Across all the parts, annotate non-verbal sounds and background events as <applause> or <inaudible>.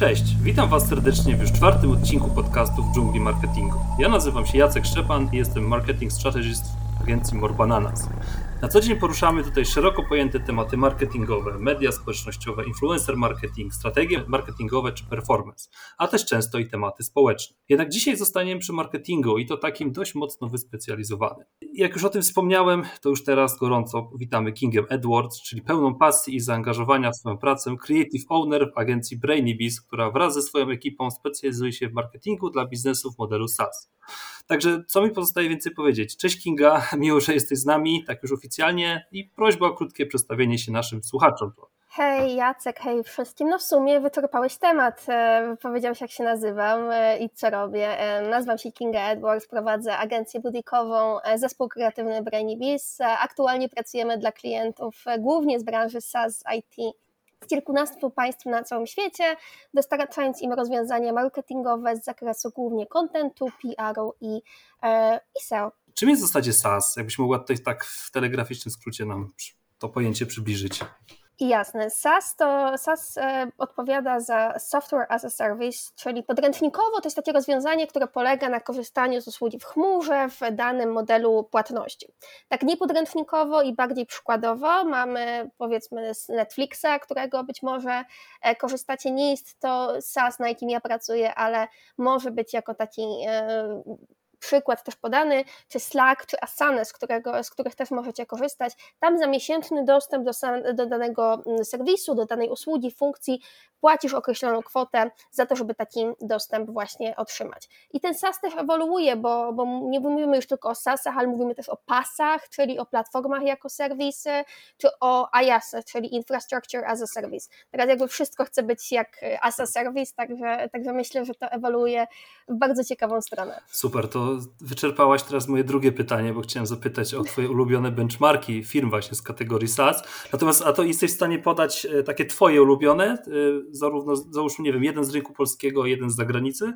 Cześć, witam Was serdecznie w już czwartym odcinku podcastu w dżungli marketingu. Ja nazywam się Jacek Szczepan i jestem marketing strategist w agencji More Bananas. Na co dzień poruszamy tutaj szeroko pojęte tematy marketingowe, media społecznościowe, influencer marketing, strategie marketingowe czy performance, a też często i tematy społeczne. Jednak dzisiaj zostaniemy przy marketingu i to takim dość mocno wyspecjalizowanym. Jak już o tym wspomniałem, to już teraz gorąco witamy Kingem Edwards, czyli pełną pasji i zaangażowania w swoją pracę Creative Owner w agencji Brainybees, która wraz ze swoją ekipą specjalizuje się w marketingu dla biznesów modelu SaaS. Także co mi pozostaje więcej powiedzieć? Cześć Kinga, <laughs> miło, że jesteś z nami, tak już oficjalnie i prośba o krótkie przedstawienie się naszym słuchaczom. Hej Jacek, hej wszystkim. No w sumie wyczerpałeś temat. E, powiedziałeś jak się nazywam e, i co robię. E, nazywam się Kinga Edwards, prowadzę agencję budykową, zespół kreatywny Brainy Bees. Aktualnie pracujemy dla klientów głównie z branży SaaS IT z kilkunastu państw na całym świecie, dostarczając im rozwiązania marketingowe z zakresu głównie kontentu, PR-u i, i SEO. Czym jest w zasadzie SaaS? Jakbyś mogła tutaj tak w telegraficznym skrócie nam to pojęcie przybliżyć. Jasne, SaaS to SaaS e, odpowiada za Software as a Service, czyli podręcznikowo to jest takie rozwiązanie, które polega na korzystaniu z usługi w chmurze w danym modelu płatności. Tak niepodręcznikowo i bardziej przykładowo mamy powiedzmy z Netflixa, którego być może e, korzystacie. Nie jest to SaaS, na jakim ja pracuję, ale może być jako taki e, przykład też podany, czy Slack, czy Asana, z, którego, z których też możecie korzystać. Tam za miesięczny dostęp do, do danego mm, serwisu, do danej usługi, funkcji płacisz określoną kwotę za to, żeby taki dostęp właśnie otrzymać. I ten SaaS też ewoluuje, bo, bo nie mówimy już tylko o SaaSach, ale mówimy też o pasach, czyli o platformach jako serwisy, czy o IaaS, czyli Infrastructure as a Service. Teraz jakby wszystko chce być jak as a Service, także, także myślę, że to ewoluuje w bardzo ciekawą stronę. Super, to wyczerpałaś teraz moje drugie pytanie, bo chciałem zapytać o Twoje ulubione benchmarki firm właśnie z kategorii SaaS. Natomiast, a to jesteś w stanie podać e, takie Twoje ulubione, e, zarówno, załóżmy, nie wiem, jeden z rynku polskiego, jeden z zagranicy?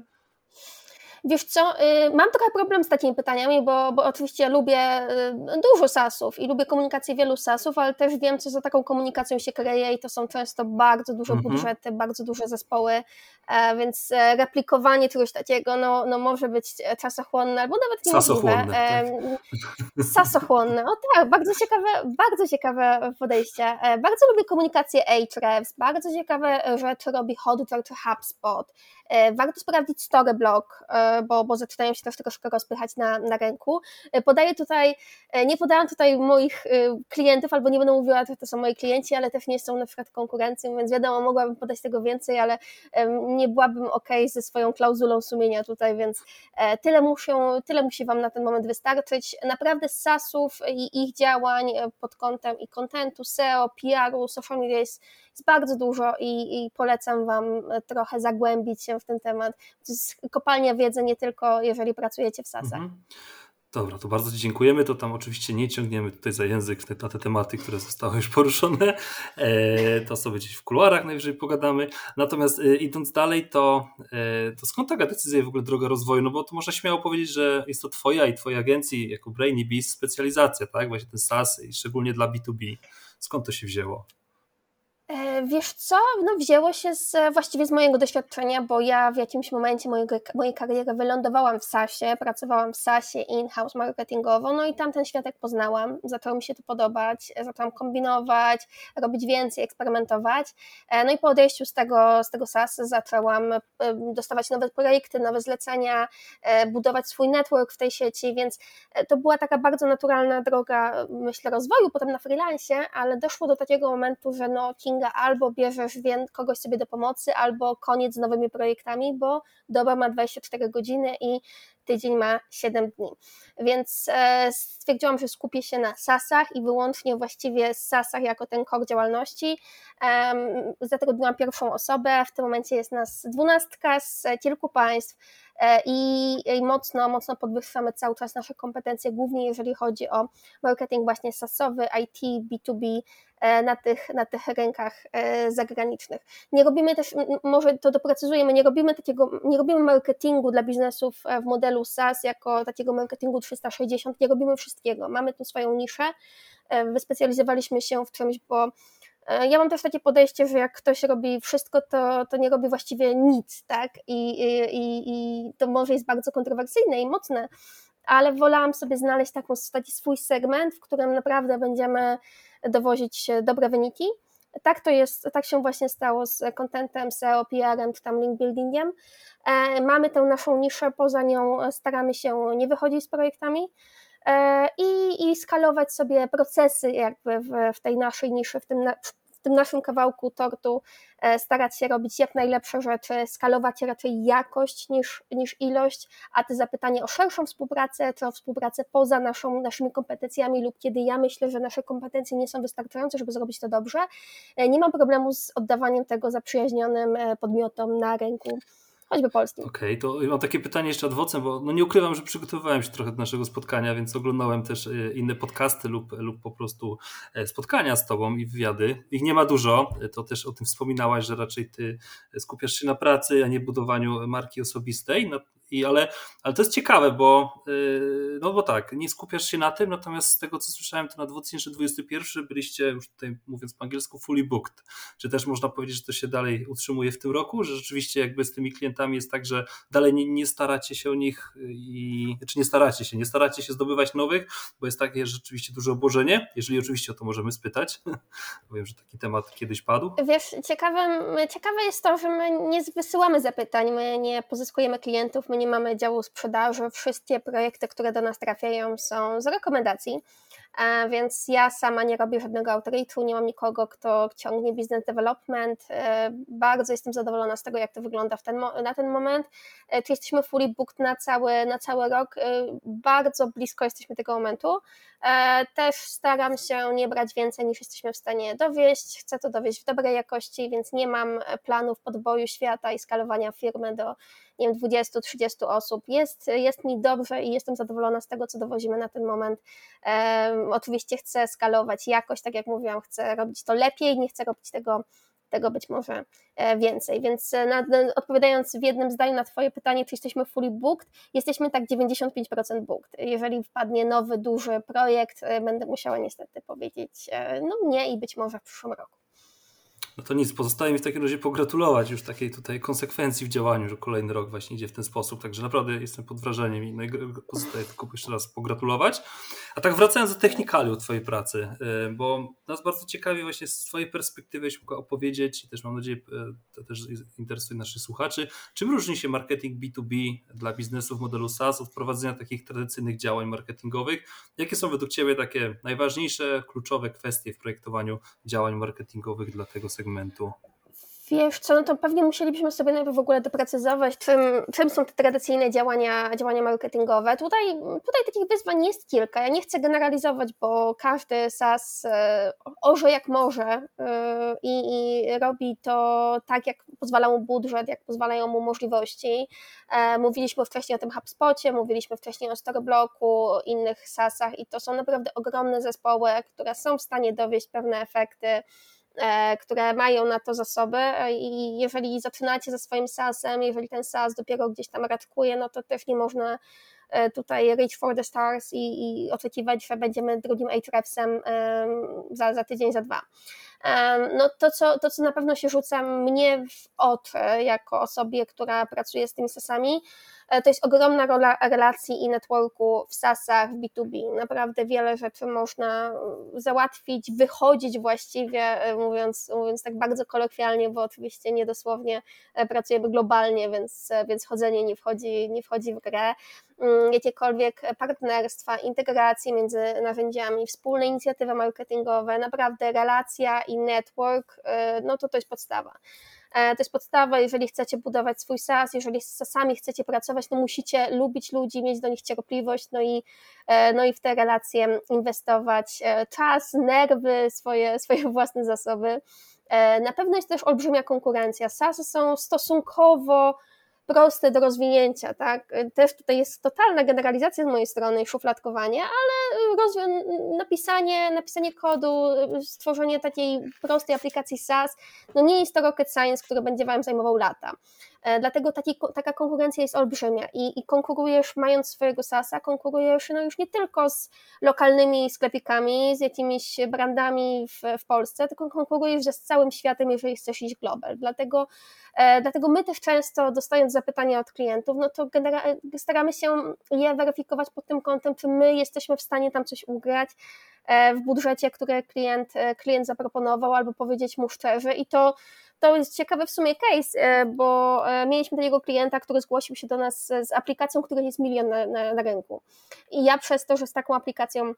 Wiesz co, y, mam trochę problem z takimi pytaniami, bo, bo oczywiście lubię y, dużo sasów i lubię komunikację wielu sasów, ale też wiem, co za taką komunikacją się kryje i to są często bardzo duże mhm. budżety, bardzo duże zespoły, e, więc e, replikowanie czegoś takiego no, no może być czasochłonne albo nawet niemożliwe. Tak. <laughs> Sasochłonne, o tak, bardzo ciekawe, bardzo ciekawe podejście. E, bardzo lubię komunikację Ahrefs, bardzo ciekawe rzeczy robi Hotjar czy HubSpot. Warto sprawdzić Storyblog, bo, bo zaczynają się też troszkę rozpychać na, na rynku. E, podaję tutaj, e, nie podałam tutaj moich e, klientów, albo nie będę mówiła, że to są moi klienci, ale też nie są na przykład konkurencją, więc wiadomo, mogłabym podać tego więcej, ale nie byłabym ok ze swoją klauzulą sumienia tutaj, więc tyle muszą, tyle musi Wam na ten moment wystarczyć. Naprawdę z SaaSów i ich działań pod kątem i kontentu, SEO, PR-u, social media jest, jest bardzo dużo i, i polecam Wam trochę zagłębić się w ten temat. To jest kopalnia wiedzy nie tylko jeżeli pracujecie w SASach. Mhm. Dobra, to bardzo Ci dziękujemy. To tam oczywiście nie ciągniemy tutaj za język na te tematy, które zostały już poruszone. E, to sobie gdzieś w kuluarach najwyżej pogadamy. Natomiast e, idąc dalej, to, e, to skąd taka decyzja i w ogóle droga rozwoju? No bo to można śmiało powiedzieć, że jest to Twoja i Twojej agencji jako Brainy specjalizacja, tak? Właśnie ten SaaS i szczególnie dla B2B. Skąd to się wzięło? E, wiesz co, no wzięło się z, właściwie z mojego doświadczenia, bo ja w jakimś momencie mojego, mojej kariery wylądowałam w SASie, pracowałam w SASie in-house marketingowo, no i tam ten światek poznałam, zaczęło mi się to podobać, zaczęłam kombinować, robić więcej, eksperymentować, e, no i po odejściu z tego, z tego SAS zaczęłam e, dostawać nowe projekty, nowe zlecenia, budować swój network w tej sieci, więc to była taka bardzo naturalna droga, myślę, rozwoju potem na freelancie, ale doszło do takiego momentu, że no Albo bierzesz kogoś sobie do pomocy, albo koniec z nowymi projektami, bo doba ma 24 godziny i tydzień ma 7 dni. Więc e, stwierdziłam, że skupię się na SASach i wyłącznie właściwie SASach jako ten kor działalności. Zatrudniłam pierwszą osobę, w tym momencie jest nas dwunastka z kilku państw e, i, i mocno, mocno podwyższamy cały czas nasze kompetencje, głównie jeżeli chodzi o marketing właśnie SASowy, IT, B2B, E, na tych, na tych rynkach e, zagranicznych. Nie robimy też, może to doprecyzujemy, nie robimy takiego, nie robimy marketingu dla biznesów e, w modelu SaaS jako takiego marketingu 360, nie robimy wszystkiego. Mamy tu swoją niszę, wyspecjalizowaliśmy się w czymś, bo E, ja mam też takie podejście, że jak ktoś robi wszystko, to, to nie robi właściwie nic, tak? I, i, I to może jest bardzo kontrowersyjne i mocne, ale wolałam sobie znaleźć taką, taki swój segment, w którym naprawdę będziemy dowozić dobre wyniki. Tak to jest, tak się właśnie stało z contentem, SEO, PR-em czy tam link buildingiem. E, mamy tę naszą niszę, poza nią staramy się nie wychodzić z projektami e, i, i skalować sobie procesy jakby w, w tej naszej niszy, w tym, tym naszym kawałku tortu e, starać się robić jak najlepsze rzeczy, skalować raczej jakość niż, niż ilość, a te zapytanie o szerszą współpracę, czy o współpracę poza naszą, naszymi kompetencjami lub kiedy ja myślę, że nasze kompetencje nie są wystarczające, żeby zrobić to dobrze, e, nie mam problemu z oddawaniem tego zaprzyjaźnionym e, podmiotom na rynku choćby polskim. Okej, okay, to mam takie pytanie jeszcze adwocem, bo no nie ukrywam, że przygotowywałem się trochę do naszego spotkania, więc oglądałem też e, inne podcasty lub, lub po prostu e, spotkania z tobą i wywiady. Ich nie ma dużo, to też o tym wspominałaś, że raczej ty skupiasz się na pracy, a nie budowaniu marki osobistej. I ale, ale to jest ciekawe, bo yy, no bo tak, nie skupiasz się na tym, natomiast z tego co słyszałem, to na 2021 byliście już tutaj mówiąc po angielsku fully booked. Czy też można powiedzieć, że to się dalej utrzymuje w tym roku, że rzeczywiście jakby z tymi klientami jest tak, że dalej nie, nie staracie się o nich i czy nie staracie się, nie staracie się zdobywać nowych, bo jest takie rzeczywiście duże obłożenie, jeżeli oczywiście o to możemy spytać. <laughs> Wiem, że taki temat kiedyś padł. Wiesz, ciekawe, ciekawe jest to, że my nie wysyłamy zapytań, my nie pozyskujemy klientów, my nie mamy działu sprzedaży, wszystkie projekty, które do nas trafiają są z rekomendacji, e, więc ja sama nie robię żadnego outreachu, nie mam nikogo, kto ciągnie business development. E, bardzo jestem zadowolona z tego, jak to wygląda ten, na ten moment. E, czy jesteśmy fully booked na cały, na cały rok? Bardzo blisko jesteśmy tego momentu. Też staram się nie brać więcej niż jesteśmy w stanie dowieść. Chcę to dowieść w dobrej jakości, więc nie mam planów podboju świata i skalowania firmy do nie wiem, 20-30 osób. Jest, jest mi dobrze i jestem zadowolona z tego, co dowozimy na ten moment. Oczywiście chcę skalować jakość, tak jak mówiłam, chcę robić to lepiej, nie chcę robić tego tego być może e, więcej. Więc e, na, na, odpowiadając w jednym zdaniu na Twoje pytanie, czy jesteśmy fully booked, jesteśmy tak 95% booked. Jeżeli wpadnie nowy, duży projekt, e, będę musiała niestety powiedzieć no nie i być może w przyszłym roku. No to nic, pozostaje mi w takim razie pogratulować już takiej tutaj konsekwencji w działaniu, że kolejny rok właśnie idzie w ten sposób, także naprawdę jestem pod wrażeniem i pozostaje tylko jeszcze raz pogratulować. A tak wracając do technikaliów Twojej pracy, y, bo nas bardzo ciekawi właśnie z Twojej perspektywy, jeśli opowiedzieć i też mam nadzieję, y, to też interesuje naszych słuchaczy, czym różni się marketing B2B dla biznesu w modelu SaaS od prowadzenia takich tradycyjnych działań marketingowych? Jakie są według Ciebie takie najważniejsze, kluczowe kwestie w projektowaniu działań marketingowych dla tego segmentu? Wiesz co, no to pewnie musielibyśmy sobie najpierw w ogóle doprecyzować, czym, czym są te tradycyjne działania, działania marketingowe. Tutaj, tutaj takich wyzwań jest kilka. Ja nie chcę generalizować, bo każdy SaaS e, orze jak może e, i, i robi to tak, jak pozwala mu budżet, jak pozwalają mu możliwości. E, mówiliśmy wcześniej o tym HubSpocie, mówiliśmy wcześniej o Storyblocku, innych SaaSach i to są naprawdę ogromne zespoły, które są w stanie dowieść pewne efekty które mają na to zasoby e, i jeżeli zaczynacie ze swoim SaaS-em, jeżeli ten SaaS dopiero gdzieś tam raczkuje, no to też nie można e, tutaj reach for the stars i, i oczekiwać, że będziemy drugim Ahrefsem za, za tydzień, za dwa. No to co, to, co na pewno się rzuca mnie w oczy jako osobie, która pracuje z tymi SaaSami, E, to jest ogromna rola relacji i networku w SaaSach, w B2B. Naprawdę wiele rzeczy można mm, załatwić, wychodzić właściwie, e, mówiąc, mówiąc tak bardzo kolokwialnie, bo oczywiście niedosłownie e, pracujemy globalnie, więc, więc chodzenie nie wchodzi, nie wchodzi w grę. Mm, jakiekolwiek partnerstwa, integracje między narzędziami, wspólne inicjatywy marketingowe, naprawdę relacja i network, no to to jest podstawa. E, to jest podstawa, jeżeli chcecie budować swój SaaS, jeżeli z SaaSami chcecie pracować, no musicie lubić ludzi, mieć do nich cierpliwość, no i, e, no i w te relacje inwestować e, czas, nerwy, swoje, <laughs> swoje własne zasoby. Na pewno jest też olbrzymia konkurencja. SaaSy są stosunkowo proste do rozwinięcia, tak? Też tutaj jest totalna generalizacja z mojej strony i szufladkowanie, ale napisanie, napisanie kodu, stworzenie takiej prostej aplikacji SaaS, no nie jest to rocket science, który będzie Wam zajmował lata. E, dlatego taki, taka konkurencja jest olbrzymia i, i konkurujesz, mając swojego SaaSa, konkurujesz no już nie tylko z lokalnymi sklepikami, z jakimiś brandami w, w Polsce, tylko konkurujesz z całym światem, jeżeli chcesz iść global. Dlatego, e, dlatego my też często dostając zapytania od klientów, no to staramy się je weryfikować pod tym kątem, czy my jesteśmy w stanie tam coś ugrać, e, w budżecie, które klient, e, klient zaproponował, albo powiedzieć mu szczerze. I to to jest ciekawy w sumie case, e, bo e, mieliśmy takiego klienta, który zgłosił się do nas z aplikacją, której jest milion na, na, na rynku. I ja przez to, że z taką aplikacją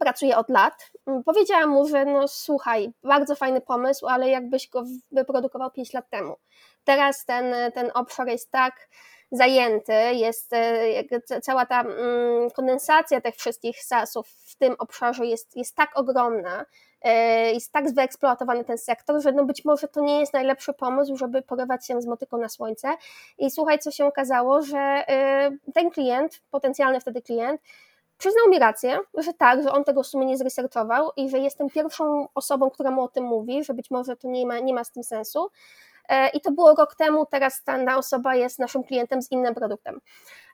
pracuję od lat, powiedziałam mu, że no słuchaj, bardzo fajny pomysł, ale jakbyś go wyprodukował 5 lat temu. Teraz ten, ten obszar jest tak zajęty, jest e, cała ta mm, kondensacja tych wszystkich sasów w tym obszarze jest, jest tak ogromna, jest tak wyeksploatowany ten sektor, że no być może to nie jest najlepszy pomysł, żeby porywać się z motyką na słońce. I słuchaj, co się okazało, że e, ten klient, potencjalny wtedy klient, przyznał mi rację, że tak, że on tego w sumie nie zresearchował i że jestem pierwszą osobą, która mu o tym mówi, że być może to nie ma, nie ma z tym sensu. E, I to było rok temu, teraz ta osoba jest naszym klientem z innym produktem.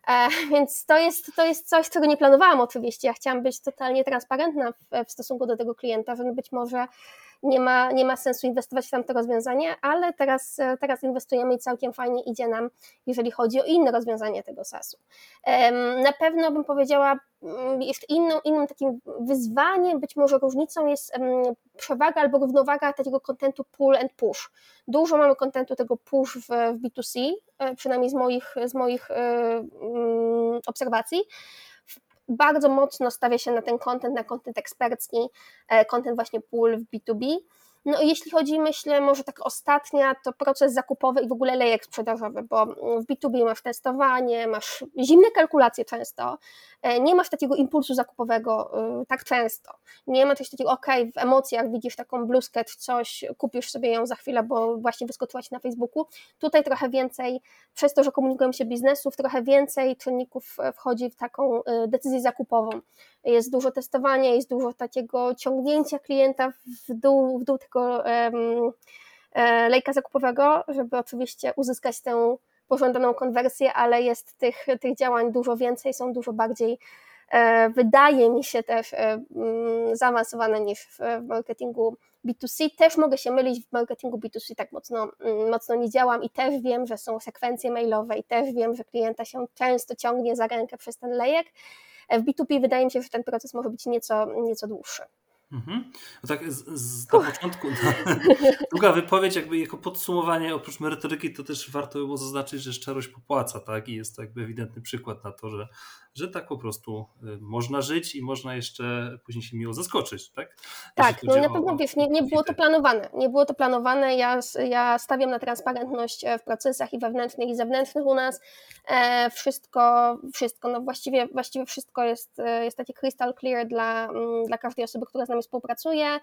E, więc to jest, to jest coś, czego nie planowałam oczywiście. Ja chciałam być totalnie transparentna w, w stosunku do tego klienta, że być może nie ma, nie ma sensu inwestować w tamte rozwiązanie, ale teraz, teraz inwestujemy i całkiem fajnie idzie nam, jeżeli chodzi o inne rozwiązanie tego SaaS-u. Na pewno bym powiedziała, mm, jeszcze inną, innym takim wyzwaniem, być może różnicą jest przewaga albo równowaga takiego kontentu pull and push. Dużo mamy kontentu tego push w, w B2C, e, przynajmniej z moich, z moich e, mm, obserwacji, bardzo mocno stawia się na ten content, na content ekspercki, content e, właśnie pool w B2B. No jeśli chodzi, myślę, może tak ostatnia, to proces zakupowy i w ogóle lejek sprzedażowy, bo w B2B masz testowanie, masz zimne kalkulacje często, e, nie masz takiego impulsu zakupowego e, tak często. Nie ma też takiego, ok, w emocjach widzisz taką bluzkę coś, kupisz sobie ją za chwilę, bo właśnie wyskoczyła ci na Facebooku. Tutaj trochę więcej, przez to, że komunikują się biznesów, trochę więcej czynników e, wchodzi w taką decyzję zakupową. Jest dużo testowania, jest dużo takiego ciągnięcia klienta w dół, w dół tego tego e, lejka zakupowego, żeby oczywiście uzyskać tę pożądaną konwersję, ale jest tych, tych działań dużo więcej, są dużo bardziej e, wydaje mi się też e, mm, zaawansowane niż w marketingu B2C. Też mogę się mylić, w marketingu B2C tak mocno, mm, mocno nie działam i też wiem, że są sekwencje mailowe i też wiem, że klienta się często ciągnie za rękę przez ten lejek. W B2B wydaje mi się, że ten proces może być nieco, nieco dłuższy. Mhm. No tak z, z na początku, <laughs> no, długa wypowiedź, jakby jako podsumowanie, oprócz merytoryki, to też warto było zaznaczyć, że szczerość popłaca, tak? I jest to jakby ewidentny przykład na to, że że tak po prostu y, można żyć i można jeszcze później się miło zaskoczyć, tak? Tak, no na pewno wiesz, nie, nie było to planowane. Nie było to planowane. Ja, ja stawiam na transparentność e, w procesach i wewnętrznych, i zewnętrznych u nas. E, wszystko, wszystko, no właściwie, właściwie wszystko jest, e, jest takie crystal clear dla, mm, dla każdej osoby, która z nami współpracuje.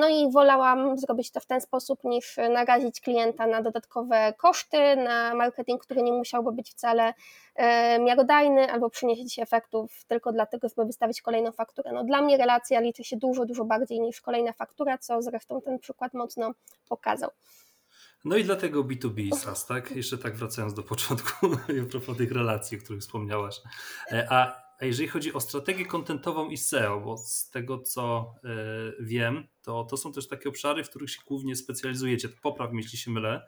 No i wolałam zrobić to w ten sposób, niż narazić klienta na dodatkowe koszty, na marketing, który nie musiałby być wcale miarodajny albo przynieść efektów tylko dlatego, żeby wystawić kolejną fakturę. No, dla mnie relacja liczy się dużo, dużo bardziej niż kolejna faktura, co zresztą ten przykład mocno pokazał. No i dlatego B2B SaaS, tak? Jeszcze tak wracając do początku, <laughs> a propos tych relacji, o których wspomniałaś. E, a, a jeżeli chodzi o strategię kontentową i SEO, bo z tego co y, wiem, to, to są też takie obszary, w których się głównie specjalizujecie. Popraw mnie, jeśli się mylę.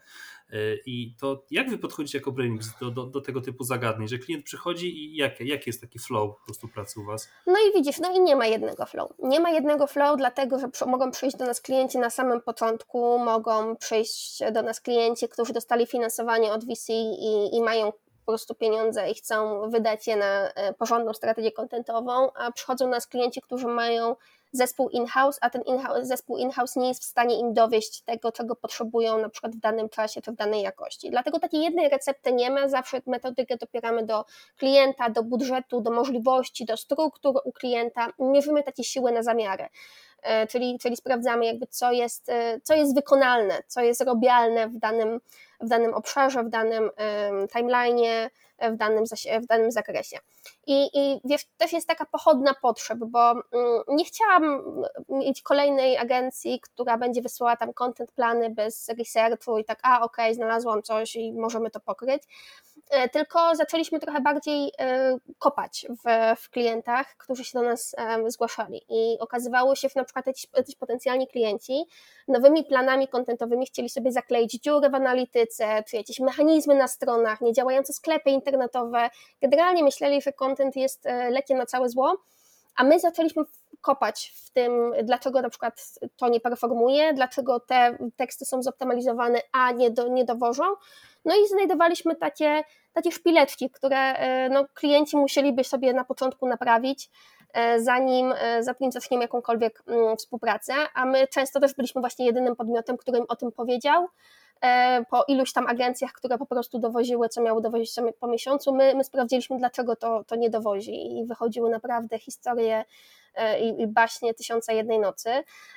E, I to jak wy podchodzicie jako Brainix do, do, do, tego typu zagadnień, że klient przychodzi i jaki jak jest taki flow po prostu pracy u was? No i widzisz, no i nie ma jednego flow. Nie ma jednego flow, dlatego że mogą przyjść do nas klienci na samym początku, mogą przyjść do nas klienci, którzy dostali finansowanie od VC i, i mają po prostu pieniądze i chcą wydać je na e, porządną strategię kontentową, a przychodzą nas klienci, którzy mają zespół in-house, a ten in zespół in-house nie jest w stanie im dowieść tego, czego potrzebują na przykład w danym czasie czy w danej jakości. Dlatego takiej jednej recepty nie ma, zawsze metodykę dopieramy do klienta, do budżetu, do możliwości, do struktur u klienta, mierzymy takie siły na zamiary. E, czyli, czyli sprawdzamy jakby co jest, e, co jest wykonalne, co jest robialne w danym, w danym obszarze, w danym timeline'ie, w danym, w danym zakresie. I, I wiesz, też jest taka pochodna potrzeb, bo mm, nie chciałam mieć kolejnej agencji, która będzie wysyłała tam content plany bez researchu i tak, a okej, okay, znalazłam coś i możemy to pokryć. E, tylko zaczęliśmy trochę bardziej e, kopać w, w klientach, którzy się do nas zgłaszali. I okazywało się, że na przykład jakiś potencjalni klienci nowymi planami kontentowymi chcieli sobie zakleić dziurę w analityce, czy jakieś mechanizmy na stronach, niedziałające sklepy internetowe. Generalnie myśleli, że content jest e, lekiem na całe zło, a my zaczęliśmy kopać w tym, dlaczego na przykład to nie performuje, dlaczego te teksty są zoptymalizowane, a nie, do, nie dowożą. No i znajdowaliśmy takie, takie szpileczki, które e, no, klienci musieliby sobie na początku naprawić, e, zanim, zanim zaczniemy jakąkolwiek mm, współpracę, a my często też byliśmy właśnie jedynym podmiotem, którym o tym powiedział, po iluś tam agencjach, które po prostu dowoziły, co miało dowozić po miesiącu. My, my sprawdziliśmy, dlaczego to, to nie dowozi i wychodziły naprawdę historie e, i, i baśnie Tysiąca Jednej Nocy.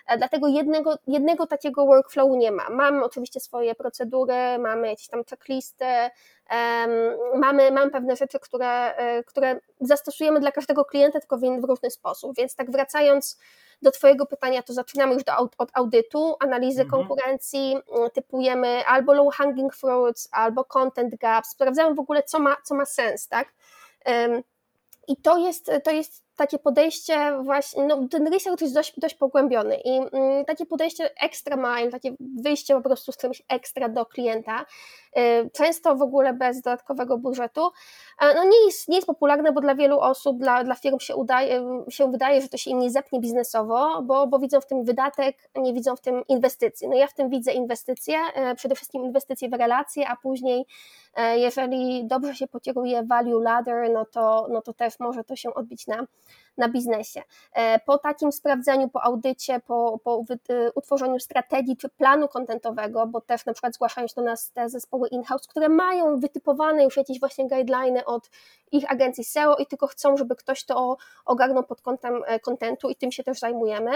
E, dlatego jednego, jednego takiego workflowu nie ma. Mamy oczywiście swoje procedury, mamy jakieś tam checklisty, um, mamy, mamy pewne rzeczy, które, które zastosujemy dla każdego klienta, tylko w, w różny sposób. Więc tak wracając do Twojego pytania, to zaczynamy już do, od audytu, analizy mhm. konkurencji, mm, typujemy albo low hanging fruits, albo content gaps, sprawdzamy w ogóle, co ma, co ma sens, tak? I to jest, to jest takie podejście właśnie, no ten research jest dość, dość pogłębiony i mm, takie podejście extra mile, takie wyjście po prostu z czymś ekstra do klienta, y, często w ogóle bez dodatkowego budżetu, no nie jest, nie jest popularne, bo dla wielu osób, dla, dla firm się, udaje, się wydaje, że to się im nie zepnie biznesowo, bo, bo widzą w tym wydatek, nie widzą w tym inwestycji. No ja w tym widzę inwestycje, y, przede wszystkim inwestycje w relacje, a później y, jeżeli dobrze się pokieruje value ladder, no to, no to też może to się odbić na na biznesie. E, po takim sprawdzeniu, po audycie, po, po e, utworzeniu strategii czy planu kontentowego, bo też na przykład zgłaszają się do nas te zespoły in-house, które mają wytypowane już jakieś właśnie guideliny od ich agencji SEO i tylko chcą, żeby ktoś to ogarnął pod kątem kontentu i tym się też zajmujemy.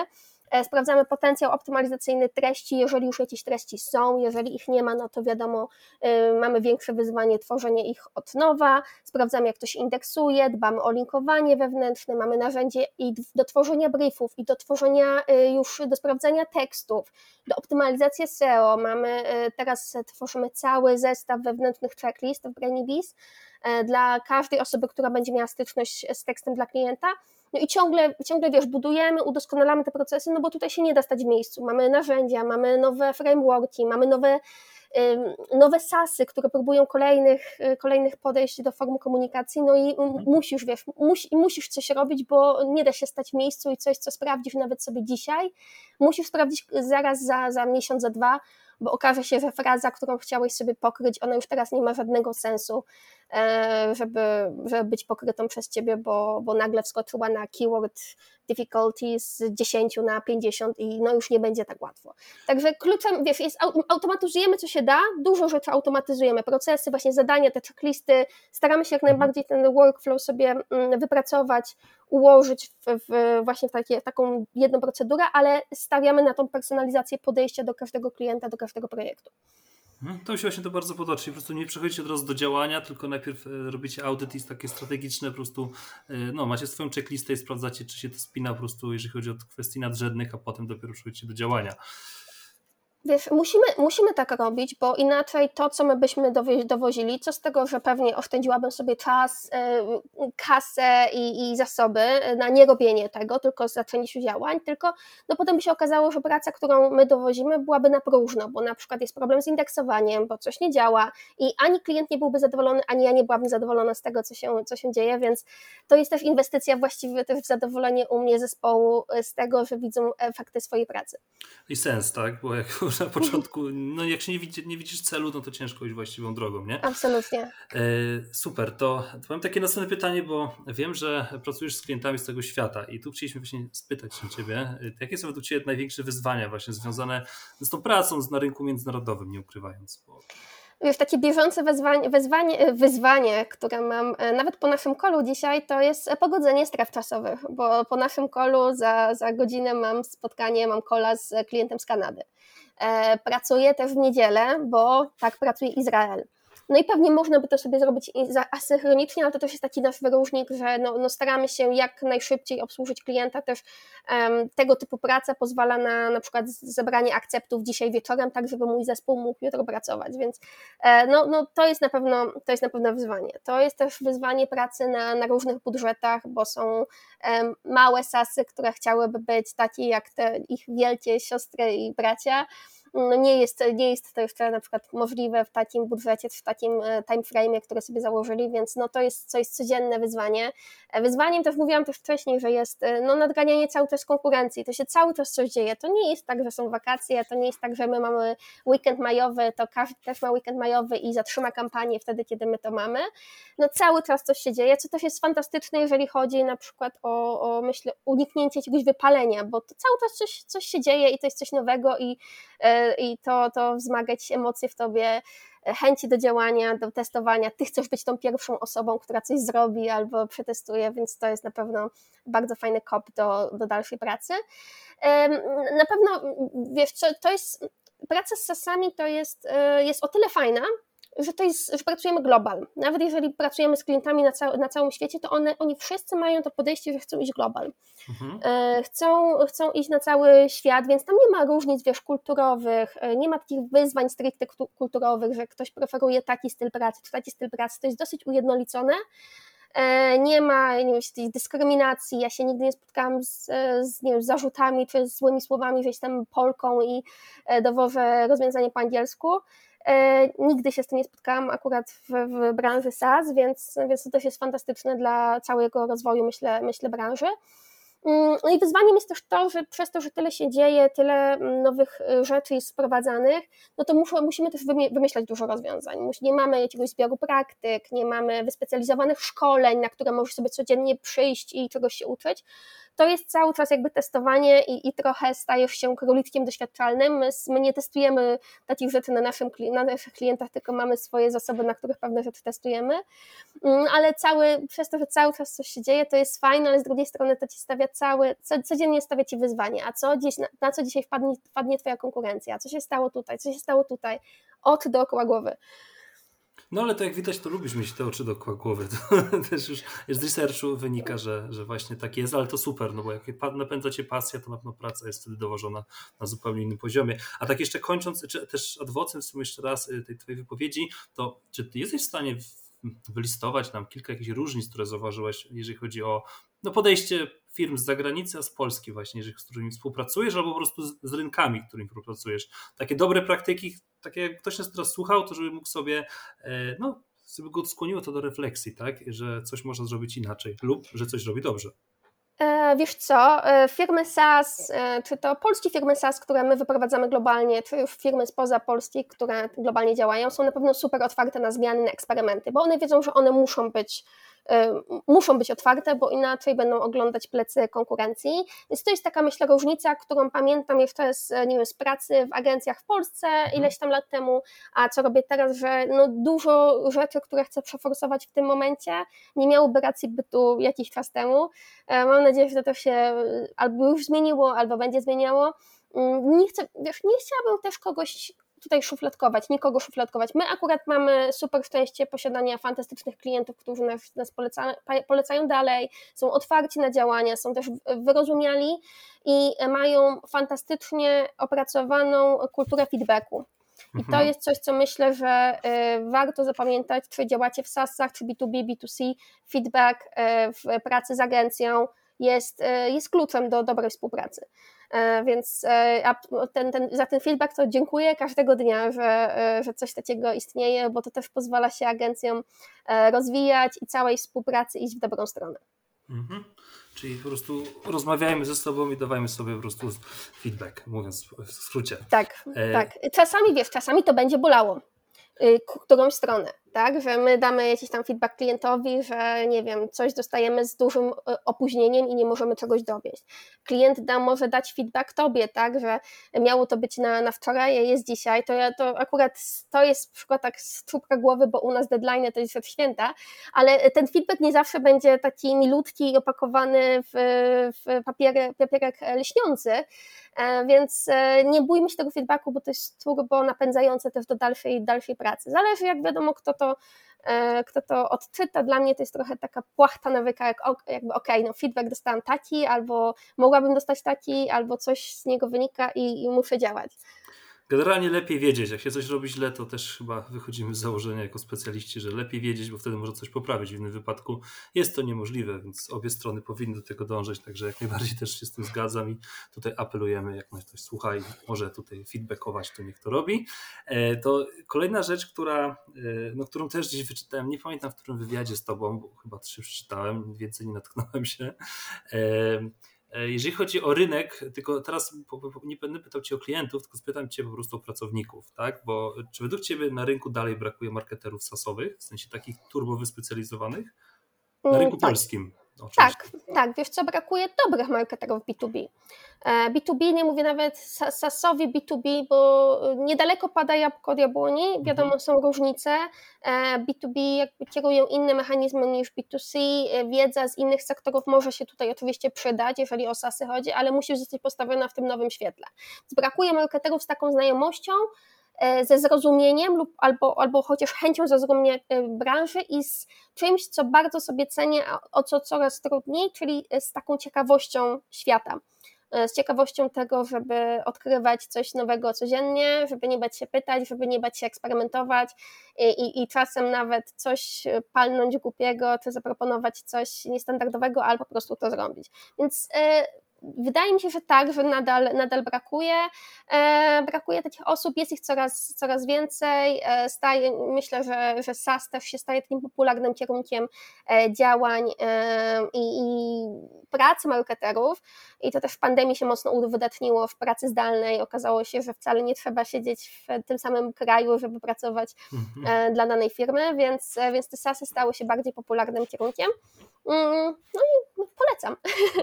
E, sprawdzamy potencjał optymalizacyjny treści, jeżeli już jakieś treści są, jeżeli ich nie ma, no to wiadomo, y, mamy większe wyzwanie tworzenie ich od nowa, sprawdzamy jak to się indeksuje, dbamy o linkowanie wewnętrzne, mamy narzędzie i do tworzenia briefów, i do tworzenia y, już, do sprawdzania tekstów, do optymalizacji SEO, mamy y, teraz tworzymy cały zestaw wewnętrznych checklist w Brainybis dla każdej osoby, która będzie miała styczność z tekstem dla klienta, no i ciągle, ciągle wiesz, budujemy, udoskonalamy te procesy, no bo tutaj się nie da stać w miejscu. Mamy narzędzia, mamy nowe frameworki, mamy nowe, nowe sasy, które próbują kolejnych, y, kolejnych podejść do formy komunikacji, no i mhm. musisz, wiesz, musi, musisz coś robić, bo nie da się stać w miejscu i coś, co sprawdzisz nawet sobie dzisiaj, musisz sprawdzić zaraz za, za miesiąc, za dwa, bo okaże się, że fraza, którą chciałeś sobie pokryć, ona już teraz nie ma żadnego sensu, e, żeby, żeby być pokrytą przez ciebie, bo, bo nagle wskoczyła na keyword difficulty z 10 na 50 i no już nie będzie tak łatwo. Także kluczem, wiesz, jest automatyzujemy co się da, dużo rzeczy automatyzujemy, procesy, właśnie zadania, te checklisty, staramy się jak mhm. najbardziej ten workflow sobie mm, wypracować, ułożyć w, w właśnie w takie, taką jedną procedurę, ale stawiamy na tą personalizację podejścia do każdego klienta, do każdego projektu. Mhm, to mi się właśnie to bardzo podoba, czyli po prostu nie przechodzicie od razu do działania, tylko najpierw e, robicie audyt i takie strategiczne po prostu, e, no macie swoją checklistę i sprawdzacie, czy się to spina po prostu, jeżeli chodzi o kwestie nadrzędnych, a potem dopiero przechodzicie do działania. Wiesz, musimy, musimy tak robić, bo inaczej to, co my byśmy dowozili, co z tego, że pewnie oszczędziłabym sobie czas, e, kasę i, i zasoby na nierobienie tego, tylko zaczęcie się działań, tylko no potem by się okazało, że praca, którą my dowozimy, byłaby na próżno, bo na przykład jest problem z indeksowaniem, bo coś nie działa i ani klient nie byłby zadowolony, ani ja nie byłabym zadowolona z tego, co się, co się dzieje, więc to jest też inwestycja właściwie też w zadowolenie u mnie zespołu z tego, że widzą efekty swojej pracy. I sens, tak? Bo jak <laughs> na początku, no jak się nie, widzi, nie widzisz celu, no to ciężko iść właściwą drogą, nie? Absolutnie. E, super, to, to mam takie następne pytanie, bo wiem, że pracujesz z klientami z tego świata i tu chcieliśmy właśnie spytać się Ciebie, e, jakie są według Ciebie największe wyzwania właśnie związane z tą pracą na rynku międzynarodowym, nie ukrywając? Bo już takie bieżące wezwanie, wezwanie, wyzwanie, które mam e, nawet po naszym kolu dzisiaj, to jest pogodzenie stref czasowych, bo po naszym kolu za, za godzinę mam spotkanie, mam kola z klientem z Kanady. E, pracuje też w niedzielę, bo tak pracuje Izrael. No i pewnie można by to sobie zrobić asynchronicznie, ale to też jest taki nasz wyróżnik, że no, no staramy się jak najszybciej obsłużyć klienta. Też um, tego typu praca pozwala na na przykład zebranie akceptów dzisiaj wieczorem, tak żeby mój zespół mógł jutro pracować, więc e, no, no to, jest na pewno, to jest na pewno wyzwanie. To jest też wyzwanie pracy na, na różnych budżetach, bo są um, małe sasy, które chciałyby być takie jak te ich wielkie siostry i bracia, no nie, jest, nie jest to jeszcze na przykład możliwe w takim budżecie, w takim e, timeframe, który sobie założyli, więc no to jest, jest codzienne wyzwanie. E, wyzwaniem też mówiłam też wcześniej, że jest e, no, nadganianie cały czas konkurencji, to się cały czas coś dzieje, to nie jest tak, że są wakacje, to nie jest tak, że my mamy weekend majowy, to każdy też ma weekend majowy i zatrzyma kampanię wtedy, kiedy my to mamy. No cały czas coś się dzieje, co też jest fantastyczne, jeżeli chodzi na przykład o, o myślę, uniknięcie jakiegoś wypalenia, bo to cały czas coś, coś się dzieje i to jest coś nowego i i to, to wzmaga emocje w tobie, chęci do działania, do testowania. Ty chcesz być tą pierwszą osobą, która coś zrobi albo przetestuje, więc to jest na pewno bardzo fajny kop do, do dalszej pracy. Na pewno, wiesz to jest, praca z sasami to jest, e, jest o tyle fajna, że to jest, że pracujemy global. Nawet jeżeli pracujemy z klientami na, cał, na całym świecie, to one, oni wszyscy mają to podejście, że chcą iść global. Mhm. E, chcą, chcą iść na cały świat, więc tam nie ma różnic, wiesz, kulturowych, e, nie ma takich wyzwań stricte kulturowych, że ktoś preferuje taki styl pracy, czy taki styl pracy. To jest dosyć ujednolicone. E, nie ma nie wiem, dyskryminacji. Ja się nigdy nie spotkałam z, z nie wiem, zarzutami czy z złymi słowami, że jestem Polką i dowożę rozwiązanie po angielsku. E, nigdy się z tym nie spotkałam akurat w, w branży SaaS, więc, więc to też jest fantastyczne dla całego rozwoju, myślę, myślę branży. Mm, no i wyzwaniem jest też to, że przez to, że tyle się dzieje, tyle mm, nowych y, rzeczy jest sprowadzanych, no to muszę, musimy też wymyślać dużo rozwiązań. Nie mamy jakiegoś zbioru praktyk, nie mamy wyspecjalizowanych szkoleń, na które możesz sobie codziennie przyjść i czegoś się uczyć, to jest cały czas jakby testowanie i, i trochę stajesz się króliczkiem doświadczalnym. My, my, nie testujemy takich rzeczy na, naszym, na naszych klientach, tylko mamy swoje zasoby, na których pewne rzeczy testujemy, mm, ale cały, przez to, że cały czas coś się dzieje, to jest fajne, ale z drugiej strony to ci stawia cały, codziennie stawia ci wyzwanie, a co dziś, na, na co dzisiaj wpadnie, wpadnie twoja konkurencja, co się stało tutaj, co się stało tutaj, oczy dookoła głowy. No ale to jak widać, to lubisz mieć te oczy dookoła głowy. <laughs> To też już z researchu wynika, że, że właśnie tak jest, ale to super, no bo jak napędza cię pasja, to na pewno praca jest wtedy dołożona na zupełnie innym poziomie. A tak jeszcze kończąc, czy też adwocem w sumie jeszcze raz y, tej twojej wypowiedzi, to czy ty jesteś w stanie wylistować nam kilka jakichś różnic, które zauważyłeś, jeżeli chodzi o no podejście firm z zagranicy, a z Polski właśnie, z którymi współpracujesz, albo po prostu z, z rynkami, którymi współpracujesz. Takie dobre praktyki, takie jak ktoś nas teraz słuchał, to żeby mógł sobie, e, no, żeby go skłoniło to do refleksji, tak, że coś można zrobić inaczej lub że coś robi dobrze. E, wiesz co, e, firmy SaaS, czy to polskie firmy SaaS, które my wyprowadzamy globalnie, czy firmy spoza Polski, które globalnie działają, są na pewno super otwarte na zmiany, na eksperymenty, bo one wiedzą, że one muszą być muszą być otwarte, bo inaczej będą oglądać plecy konkurencji. Więc to jest taka, myślę, różnica, którą pamiętam jeszcze z, nie wiem, z pracy w agencjach w Polsce mhm. ileś tam lat temu, a co robię teraz, że no dużo rzeczy, które chcę przeforsować w tym momencie, nie miałoby racji bytu jakiś czas temu. E, mam nadzieję, że to się albo już zmieniło, albo będzie zmieniało. Mm, nie chcę, wiesz, nie chciałabym też kogoś tutaj szufladkować, nikogo szufladkować. My akurat mamy super szczęście posiadania fantastycznych klientów, którzy nas, nas poleca, polecają dalej, są otwarci na działania, są też wyrozumiali i mają fantastycznie opracowaną kulturę feedbacku. I to mhm. jest coś, co myślę, że y, warto zapamiętać, czy działacie w SaaSach, czy B2B, B2C. Feedback y, w pracy z agencją jest, y, jest kluczem do dobrej współpracy. E, więc e, ten, ten, za ten feedback to dziękuję każdego dnia, że, e, że coś takiego istnieje, bo to też pozwala się agencjom rozwijać i całej współpracy iść w dobrą stronę. Mhm. Czyli po prostu rozmawiajmy ze sobą i dawajmy sobie po prostu feedback, mówiąc w skrócie. Tak, e... tak. Czasami wiesz, czasami to będzie bolało. Y, którąś stronę. Tak, że my damy jakiś tam feedback klientowi, że nie wiem, coś dostajemy z dużym e, opóźnieniem i nie możemy czegoś dowieść. Klient da, może dać feedback tobie, tak, że miało to być na, na wczoraj, jest dzisiaj, to, ja, to akurat to jest przykład tak z czubka głowy, bo u nas deadline to jest od święta, ale ten feedback nie zawsze będzie taki milutki i opakowany w, w papierek lśniący, e, więc e, nie bójmy się tego feedbacku, bo to jest turbo napędzające też do dalszej, dalszej pracy. Zależy jak wiadomo, kto to, e, kto to odczyta. Dla mnie to jest trochę taka płachta nawyka, jak jakby okay, no feedback dostałam taki, albo mogłabym dostać taki, albo coś z niego wynika i, i muszę działać. Generalnie lepiej wiedzieć. Jak się coś robi źle, to też chyba wychodzimy z założenia jako specjaliści, że lepiej wiedzieć, bo wtedy może coś poprawić. W innym wypadku jest to niemożliwe, więc obie strony powinny do tego dążyć. Także jak najbardziej też się z tym zgadzam i tutaj apelujemy, jak ktoś słucha i może tutaj feedbackować, to niech to robi. E, to kolejna rzecz, która, e, no, którą też gdzieś wyczytałem, nie pamiętam w którym wywiadzie z tobą, bo chyba trzy przeczytałem, więcej nie natknąłem się e, jeżeli chodzi o rynek, tylko teraz nie będę pytał Cię o klientów, tylko spytam Cię po prostu o pracowników, tak? Bo czy według Ciebie na rynku dalej brakuje marketerów sasowych, w sensie takich turbo wyspecjalizowanych? Na mm, rynku tak. polskim. Oczywiście. Tak, tak, wiesz co, brakuje dobrych marketerów B2B. B2B, e, nie mówię nawet SaaSowi B2B, bo niedaleko pada jabłko od jabłoni, mhm. wiadomo, są różnice. B2B e, jakby kierują inne mechanizmy niż B2C, e, wiedza z innych sektorów może się tutaj oczywiście przydać, jeżeli o SaaSy chodzi, ale musi zostać postawiona w tym nowym świetle. Więc brakuje marketerów z taką znajomością, E, ze zrozumieniem lub albo, albo chociaż chęcią zrozumienia e, branży i z czymś, co bardzo sobie cenię, o co coraz trudniej, czyli z taką ciekawością świata. E, z ciekawością tego, żeby odkrywać coś nowego codziennie, żeby nie bać się pytać, żeby nie bać się eksperymentować i, i, i czasem nawet coś palnąć głupiego, czy zaproponować coś niestandardowego, albo po prostu to zrobić. Więc wydaje mi się, że tak, że nadal, nadal brakuje. E, brakuje takich osób, jest ich coraz, coraz więcej. E, staje, myślę, że, że SAS też się staje takim popularnym kierunkiem e, działań i, i pracy marketerów. I to też w pandemii się mocno uwydatniło w pracy zdalnej. Okazało się, że wcale nie trzeba siedzieć w tym samym kraju, żeby pracować mhm. dla danej firmy, więc, więc te SASy stały się bardziej popularnym kierunkiem. Mm, no i polecam.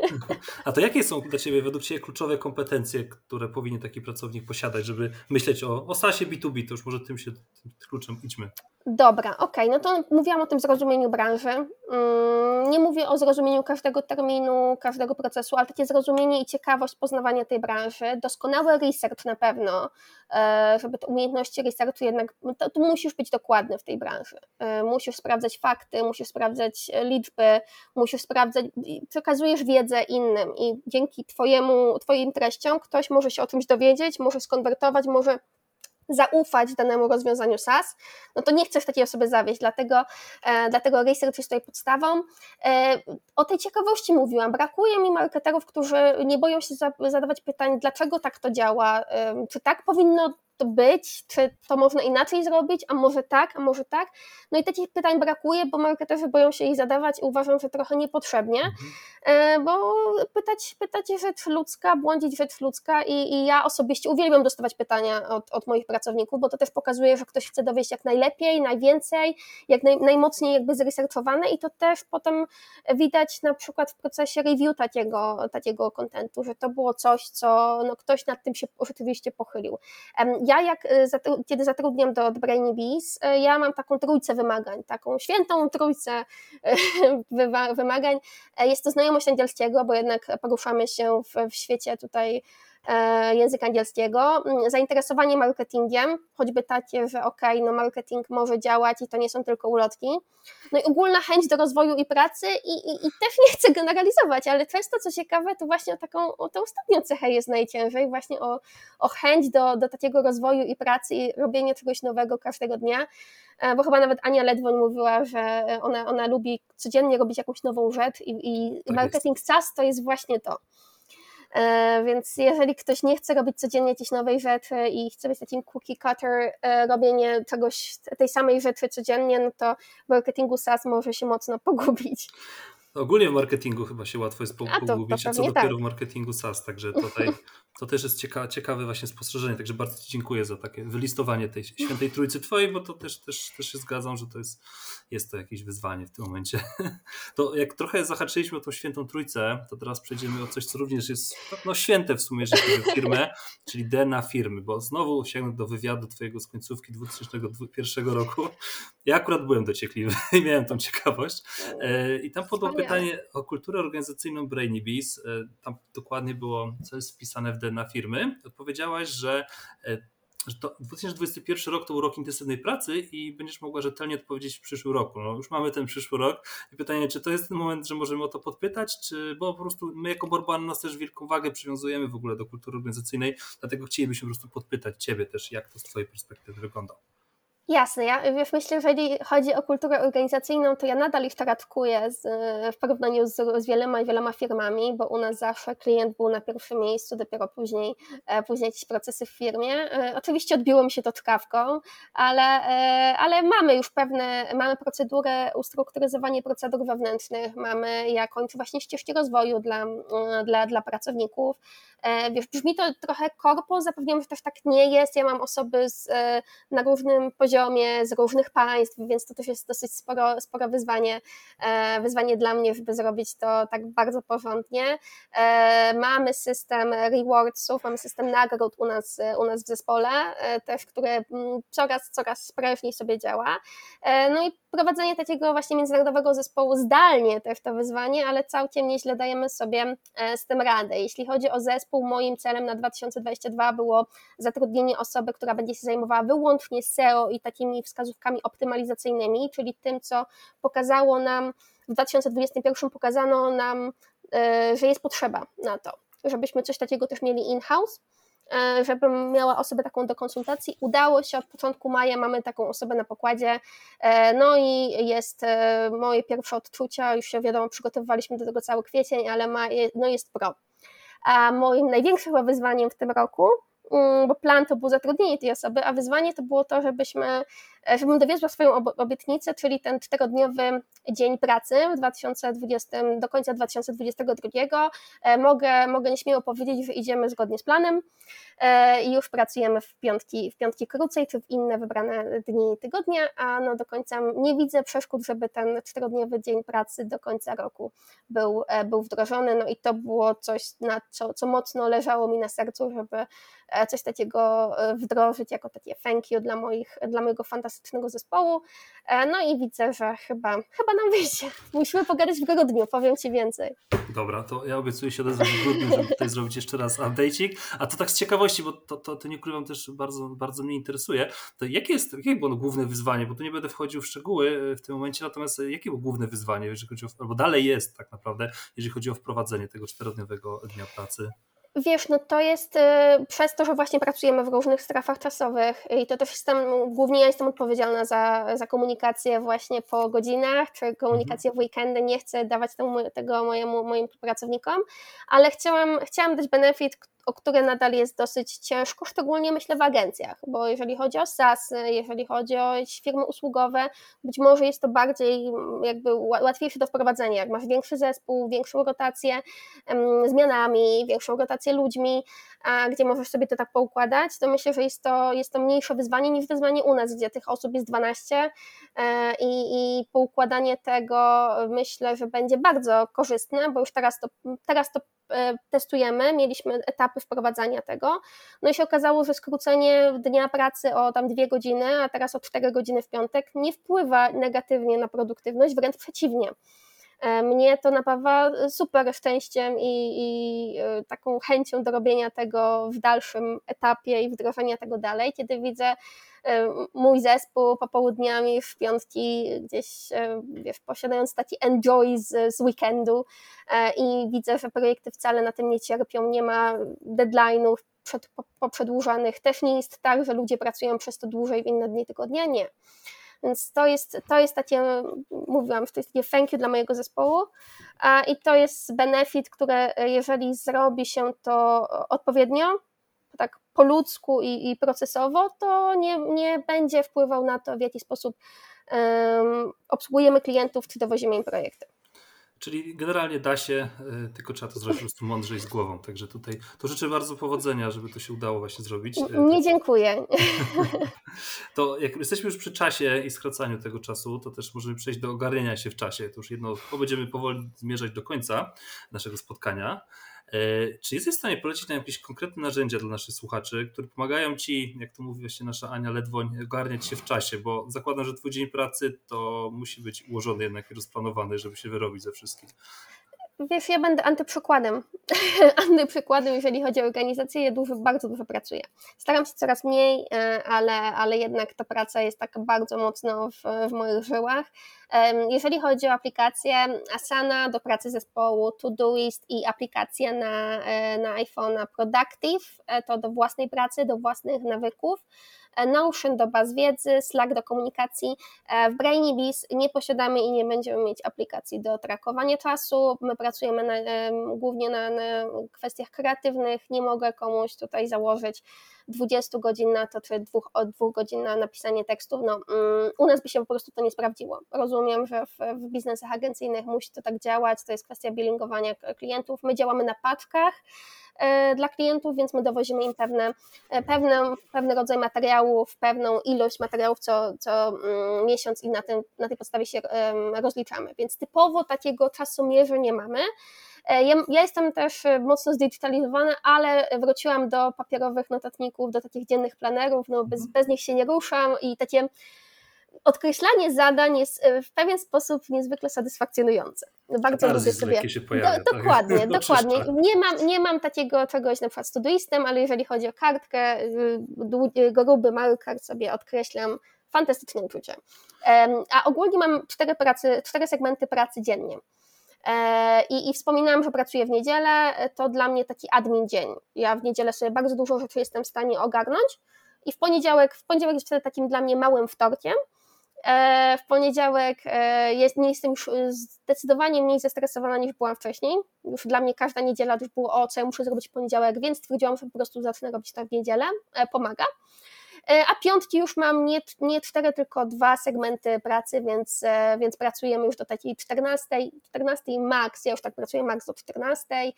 <laughs> A to jakie są dla Ciebie, według Ciebie, kluczowe kompetencje, które powinien taki pracownik posiadać, żeby myśleć o, o SaaSie B2B? To już może tym się tym kluczem idźmy. Dobra, okej, okay. no to mówiłam o tym zrozumieniu branży. Mm, nie mówię o zrozumieniu każdego terminu, każdego procesu, ale takie zrozumienie i ciekawość poznawania tej branży, doskonały research na pewno, e, żeby te umiejętności researchu jednak, to, to musisz być dokładny w tej branży. E, musisz sprawdzać fakty, musisz sprawdzać liczby, musisz sprawdzać, przekazujesz wiedzę innym i dzięki twojemu, twoim treściom ktoś może się o czymś dowiedzieć, może skonwertować, może zaufać danemu rozwiązaniu SaaS, no to nie chcesz takiej osoby zawieść, dlatego, e, dlatego research jest tutaj podstawą. E, o tej ciekawości mówiłam, brakuje mi marketerów, którzy nie boją się za, zadawać pytań, dlaczego tak to działa, e, czy tak powinno to być, czy to można inaczej zrobić, a może tak, a może tak. No i takich pytań brakuje, bo marketerzy boją się ich zadawać i uważam, że trochę niepotrzebnie, mhm. bo pytać, pytać rzecz ludzka, błądzić rzecz ludzka i, i ja osobiście uwielbiam dostawać pytania od, od moich pracowników, bo to też pokazuje, że ktoś chce dowieść jak najlepiej, najwięcej, jak naj, najmocniej jakby zresearchowane i to też potem widać na przykład w procesie review takiego, takiego kontentu, że to było coś, co no, ktoś nad tym się rzeczywiście pochylił ja jak, y, kiedy zatrudniam do Brainy Bees, ja mam taką trójcę wymagań, taką świętą trójcę y, <laughs> wymagań. E, jest to znajomość angielskiego, bo jednak poruszamy się w, w świecie tutaj języka angielskiego, mm, zainteresowanie marketingiem, choćby takie, że ok, no marketing może działać i to nie są tylko ulotki, no i ogólna chęć do rozwoju i pracy i, i, i też nie chcę generalizować, ale często co ciekawe, to właśnie o taką, o tę ostatnią cechę jest najciężej, właśnie o, o chęć do, do takiego rozwoju i pracy i robienie czegoś nowego każdego dnia, e, bo chyba nawet Ania Ledwoń mówiła, że ona, ona lubi codziennie robić jakąś nową rzecz i, i tak marketing SaaS to jest właśnie to. E, więc jeżeli ktoś nie chce robić codziennie jakiejś nowej rzeczy i chce być takim cookie cutter, e, robienie czegoś, tej samej rzeczy codziennie, no to w marketingu SaaS może się mocno pogubić. Ogólnie w marketingu chyba się łatwo jest pogubić, a co dopiero tak. w marketingu SaaS, także tutaj <laughs> to też jest cieka ciekawe właśnie spostrzeżenie, także bardzo Ci dziękuję za takie wylistowanie tej świętej trójcy Twojej, bo to też, też, też się zgadzam, że to jest, jest to jakieś wyzwanie w tym momencie. <laughs> To jak trochę zahaczyliśmy o tą świętą trójcę, to teraz przejdziemy o coś, co również jest no, święte w sumie, jeżeli chodzi o firmę, czyli DNA firmy, bo znowu sięgnę do wywiadu Twojego z końcówki 2001 roku. Ja akurat byłem dociekliwy i miałem tą ciekawość. E, I tam Wspaniale. Pytanie o kulturę organizacyjną Brainy Bees. E, Tam dokładnie było, co jest wpisane w DNA firmy. Odpowiedziałaś, że, e, że to 2021 rok to był rok intensywnej pracy i będziesz mogła rzetelnie odpowiedzieć w przyszłym roku. No, już mamy ten przyszły rok i pytanie, czy to jest ten moment, że możemy o to podpytać, czy bo po prostu my jako Borban nas też wielką wagę przywiązujemy w ogóle do kultury organizacyjnej, dlatego chcielibyśmy po prostu podpytać Ciebie też, jak to z Twojej perspektywy wygląda. Jasne, ja wiesz, myślę, że jeżeli chodzi o kulturę organizacyjną, to ja nadal jeszcze raczkuję z, w porównaniu z, z wieloma wieloma firmami, bo u nas zawsze klient był na pierwszym miejscu, dopiero później, e, później jakieś procesy w firmie. E, oczywiście odbiło mi się to czkawką, ale, e, ale mamy już pewne, mamy procedurę, ustrukturyzowanie procedur wewnętrznych, mamy ja kończę właśnie ścieżki rozwoju dla, mm, dla, dla pracowników. Wiesz, brzmi to trochę korpo, zapewniam, że też tak nie jest. Ja mam osoby z, na różnym poziomie, z różnych państw, więc to też jest dosyć sporo, sporo wyzwanie, e, wyzwanie dla mnie, żeby zrobić to tak bardzo porządnie. E, Mamy system rewardsów, mamy system nagród u nas, u nas w zespole, e, też, który mm, coraz, coraz sprawniej sobie działa. No i prowadzenie takiego właśnie międzynarodowego zespołu zdalnie też to wyzwanie, ale całkiem nieźle dajemy sobie z tym radę. Jeśli chodzi o zespół, moim celem na 2022 było zatrudnienie osoby, która będzie się zajmowała wyłącznie SEO i takimi wskazówkami optymalizacyjnymi, czyli tym, co pokazało nam w 2021 pokazano nam, e, że jest potrzeba na to, żebyśmy coś takiego też mieli in-house e, żebym miała osobę taką do konsultacji. Udało się od początku maja, mamy taką osobę na pokładzie. E, No i jest moje pierwsze odczucia, już się wiadomo, przygotowywaliśmy do tego cały kwiecień, ale ma, no jest pro. A moim największym wyzwaniem w tym roku, bo plan to było zatrudnienie tej osoby, a wyzwanie to było to, żebyśmy, e, żebym dowiozła swoją ob- obietnicę, czyli ten czterodniowy dzień pracy w 2020, do końca 2022. E, Mogę, mogę nieśmiało powiedzieć, że idziemy zgodnie z planem e, i już pracujemy w piątki, w piątki krócej, czy w inne wybrane dni tygodnia, a no do końca nie widzę przeszkód, żeby ten czterodniowy dzień pracy do końca roku był, był wdrożony, no i to było coś, na co, co mocno leżało mi na sercu, żeby coś takiego e, wdrożyć jako takie thank you dla, moich, dla mojego fantastycznego zespołu. E, No i widzę, że chyba, chyba nam wyjdzie. Musimy pogadać w grudniu, powiem Ci więcej. Dobra, to ja obiecuję się odezwać w grudniu, żeby tutaj zrobić jeszcze raz update'ik. A to tak z ciekawości, bo to, to, to nie ukrywam też bardzo, bardzo mnie interesuje. To jakie, jest, jakie było główne wyzwanie? Bo tu nie będę wchodził w szczegóły w tym momencie, natomiast jakie było główne wyzwanie, jeżeli chodzi o, albo dalej jest tak naprawdę, jeżeli chodzi o wprowadzenie tego czterodniowego dnia pracy? Wiesz, no to jest y, przez to, że właśnie pracujemy w różnych strefach czasowych i to też jestem, głównie ja jestem odpowiedzialna za, za komunikację właśnie po godzinach, czy komunikację w weekendy, nie chcę dawać temu, tego mojemu, moim pracownikom, ale chciałam, chciałam dać benefit, o które nadal jest dosyć ciężko, szczególnie myślę w agencjach, bo jeżeli chodzi o SaaS, jeżeli chodzi o firmy usługowe, być może jest to bardziej mm, jakby ła- łatwiejsze do wprowadzenia, jak masz większy zespół, większą rotację zmianami, większą rotację ludźmi, gdzie możesz sobie to tak poukładać, to myślę, że jest to, jest to mniejsze wyzwanie niż wyzwanie u nas, gdzie tych osób jest 12 e, i, i poukładanie tego myślę, że będzie bardzo korzystne, bo już teraz to, teraz to e, testujemy, mieliśmy etapy wprowadzania tego, no i się okazało, że skrócenie dnia pracy o tam dwie godziny, a teraz o 4 godziny w piątek nie wpływa negatywnie na produktywność, wręcz przeciwnie. E, Mnie to napawa super szczęściem i, i e, taką chęcią do robienia tego w dalszym etapie i wdrożenia tego dalej, kiedy widzę e, mój zespół popołudniami w piątki gdzieś, wiesz, posiadając taki enjoy z, z weekendu i widzę, że projekty wcale na tym nie cierpią, nie ma deadline'ów przed, po- poprzedłużanych, też nie jest tak, że ludzie pracują przez to dłużej w inne dni tygodnia, nie. Więc to jest, to jest takie, mówiłam, to jest takie thank you dla mojego zespołu i to jest benefit, które jeżeli zrobi się to odpowiednio, tak po ludzku i, i procesowo, to nie, nie będzie wpływał na to, w jaki sposób um, obsługujemy klientów, czy dowozimy im projekty. Czyli generalnie da się, e, tylko trzeba to zrobić po prostu mądrzej z głową. Także tutaj to życzę bardzo powodzenia, żeby to się udało właśnie zrobić. E, Nie dziękuję. <laughs> To jak jesteśmy już przy czasie i skracaniu tego czasu, to też możemy przejść do ogarniania się w czasie. To już jedno, bo będziemy powoli zmierzać do końca naszego spotkania. E, czy jesteś w stanie polecić nam jakieś konkretne narzędzia dla naszych słuchaczy, które pomagają ci, jak to mówi właśnie nasza Ania Ledwoń, ogarniać się w czasie? Bo zakładam, że twój dzień pracy to musi być ułożony jednak i rozplanowany, żeby się wyrobić ze wszystkim. Wiesz, ja będę antyprzykładem. <laughs> antyprzykładem, jeżeli chodzi o organizację. Ja dużo, bardzo dużo pracuję. Staram się coraz mniej, e, ale, ale jednak ta praca jest tak bardzo mocno w, w moich żyłach. Jeżeli chodzi o aplikacje Asana do pracy zespołu, Todoist i aplikacja na, e, na iPhone'a Productive, e, to do własnej pracy, do własnych nawyków. E, Notion do baz wiedzy, Slack do komunikacji. W BrainyBees nie posiadamy i nie będziemy mieć aplikacji do trakowania czasu. My pracujemy na, głównie na, na kwestiach kreatywnych. Nie mogę komuś tutaj założyć 20 godzin na to, czy dwóch, od dwóch godzin na napisanie tekstów, no um, u nas by się po prostu to nie sprawdziło. Rozumiem, że w, w biznesach agencyjnych musi to tak działać, to jest kwestia billingowania klientów. My działamy na paczkach e, dla klientów, więc my dowozimy im pewne, e, pewne, pewny rodzaj materiałów, pewną ilość materiałów co, co um, miesiąc i na, na tej podstawie się rozliczamy. Więc typowo takiego czasomierza nie mamy. E, ja, ja, jestem też e, mocno zdigitalizowana, ale wróciłam do papierowych notatników, do takich dziennych planerów, no bez, mhm. bez nich się nie ruszam i takie odkreślanie zadań jest e, w pewien sposób niezwykle satysfakcjonujące. Bardzo lubię sobie. Się pojawia, do, tak? dokładnie, <laughs> dokładnie. Nie mam, nie mam takiego czegoś na przykład z Todoistem, ale jeżeli chodzi o kartkę, gruby marker sobie odkreślam, fantastyczne uczucie. A ogólnie mam cztery, pracy, cztery segmenty pracy dziennie. E, I, I wspominałam, że pracuję w niedzielę, to dla mnie taki admin dzień. Ja w niedzielę sobie bardzo dużo rzeczy jestem w stanie ogarnąć i w poniedziałek, w poniedziałek jest wtedy takim dla mnie małym wtorkiem. E, w poniedziałek e, jest, nie jestem już zdecydowanie mniej zestresowana niż byłam wcześniej. Już dla mnie każda niedziela już było o co ja muszę zrobić w poniedziałek, więc stwierdziłam, że po prostu zacznę robić to w niedzielę. Pomaga. E, a piątki już mam nie, nie cztery, tylko dwa segmenty pracy, więc, e, więc pracujemy już do takiej 14, 14 max, ja już tak pracuję max do 14.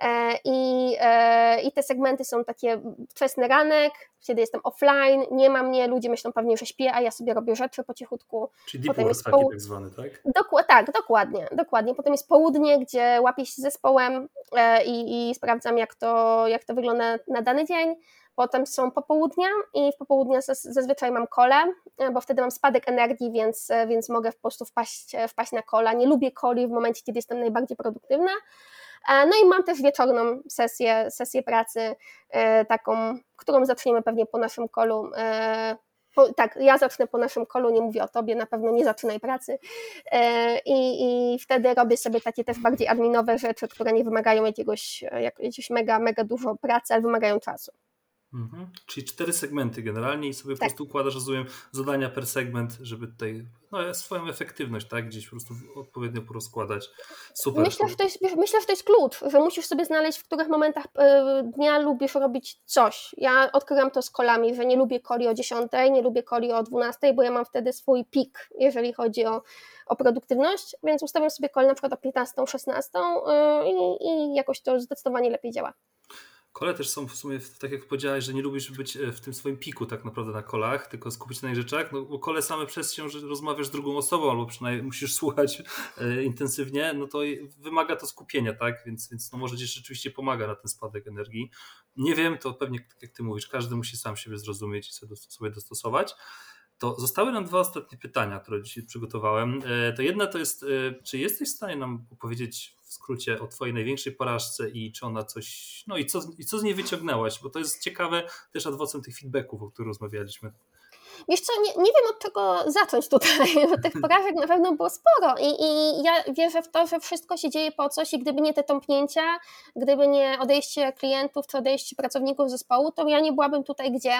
E, I, I te segmenty są takie wczesny ranek, kiedy jestem offline, nie ma mnie, ludzie myślą pewnie, że śpię, a ja sobie robię rzeczy po cichutku. Czyli deep Potem jest taki tak zwany, tak? Doku- tak, dokładnie, dokładnie. Potem jest południe, gdzie łapię się z zespołem i, i sprawdzam, jak to, jak to wygląda na dany dzień. Potem są popołudnia i w popołudnia zazwyczaj mam kole, e, bo wtedy mam spadek energii, więc, e, więc mogę po prostu wpaść, e, wpaść na kola. Nie lubię coli w momencie, kiedy jestem najbardziej produktywna. No i mam też wieczorną sesję, sesję pracy, taką, którą zaczniemy pewnie po naszym kolu. Po, tak, ja zacznę po naszym kolu, nie mówię o tobie, na pewno nie zaczynaj pracy. I, I wtedy robię sobie takie też bardziej adminowe rzeczy, które nie wymagają jakiegoś, jakiegoś mega, mega dużo pracy, ale wymagają czasu. Mhm. Czyli cztery segmenty generalnie i sobie tak. po prostu układasz, rozumiem, zadania per segment, żeby tutaj no, swoją efektywność, tak, gdzieś po prostu odpowiednio porozkładać. Super. Myślę, że to jest, myślę, że to jest klucz, że musisz sobie znaleźć, w których momentach e, dnia lubisz robić coś. Ja odkryłam to z kolami, że nie lubię coli o 10, nie lubię coli o 12, bo ja mam wtedy swój pik, jeżeli chodzi o, o produktywność, więc ustawiam sobie kol na przykład o 15, 16 yy, i, i jakoś to zdecydowanie lepiej działa. Kole też są w sumie, tak jak powiedziałeś, że nie lubisz być e, w tym swoim piku tak naprawdę na kolach, tylko skupić się na rzeczach, no bo kole same przez się, że rozmawiasz z drugą osobą albo przynajmniej <laughs> musisz słuchać e, intensywnie, no to wymaga to skupienia, tak, więc, więc no może ci rzeczywiście pomaga na ten spadek energii. Nie wiem, to pewnie tak jak ty mówisz, każdy musi sam siebie zrozumieć i sobie dostosować. To zostały nam dwa ostatnie pytania, które dzisiaj przygotowałem. E, to jedna to jest, czy jesteś w stanie nam opowiedzieć skrócie o twojej największej porażce i czy ona coś, no i co, i co z niej wyciągnęłaś, bo to jest ciekawe też adwocem tych feedbacków, o których rozmawialiśmy. Wiesz co, nie, nie wiem od czego zacząć tutaj, <laughs> bo tych <laughs> porażek na pewno było sporo I, i ja wierzę w to, że wszystko się dzieje po coś i gdyby nie te tąpnięcia, gdyby nie odejście klientów czy odejście pracowników zespołu, to ja nie byłabym tutaj, gdzie,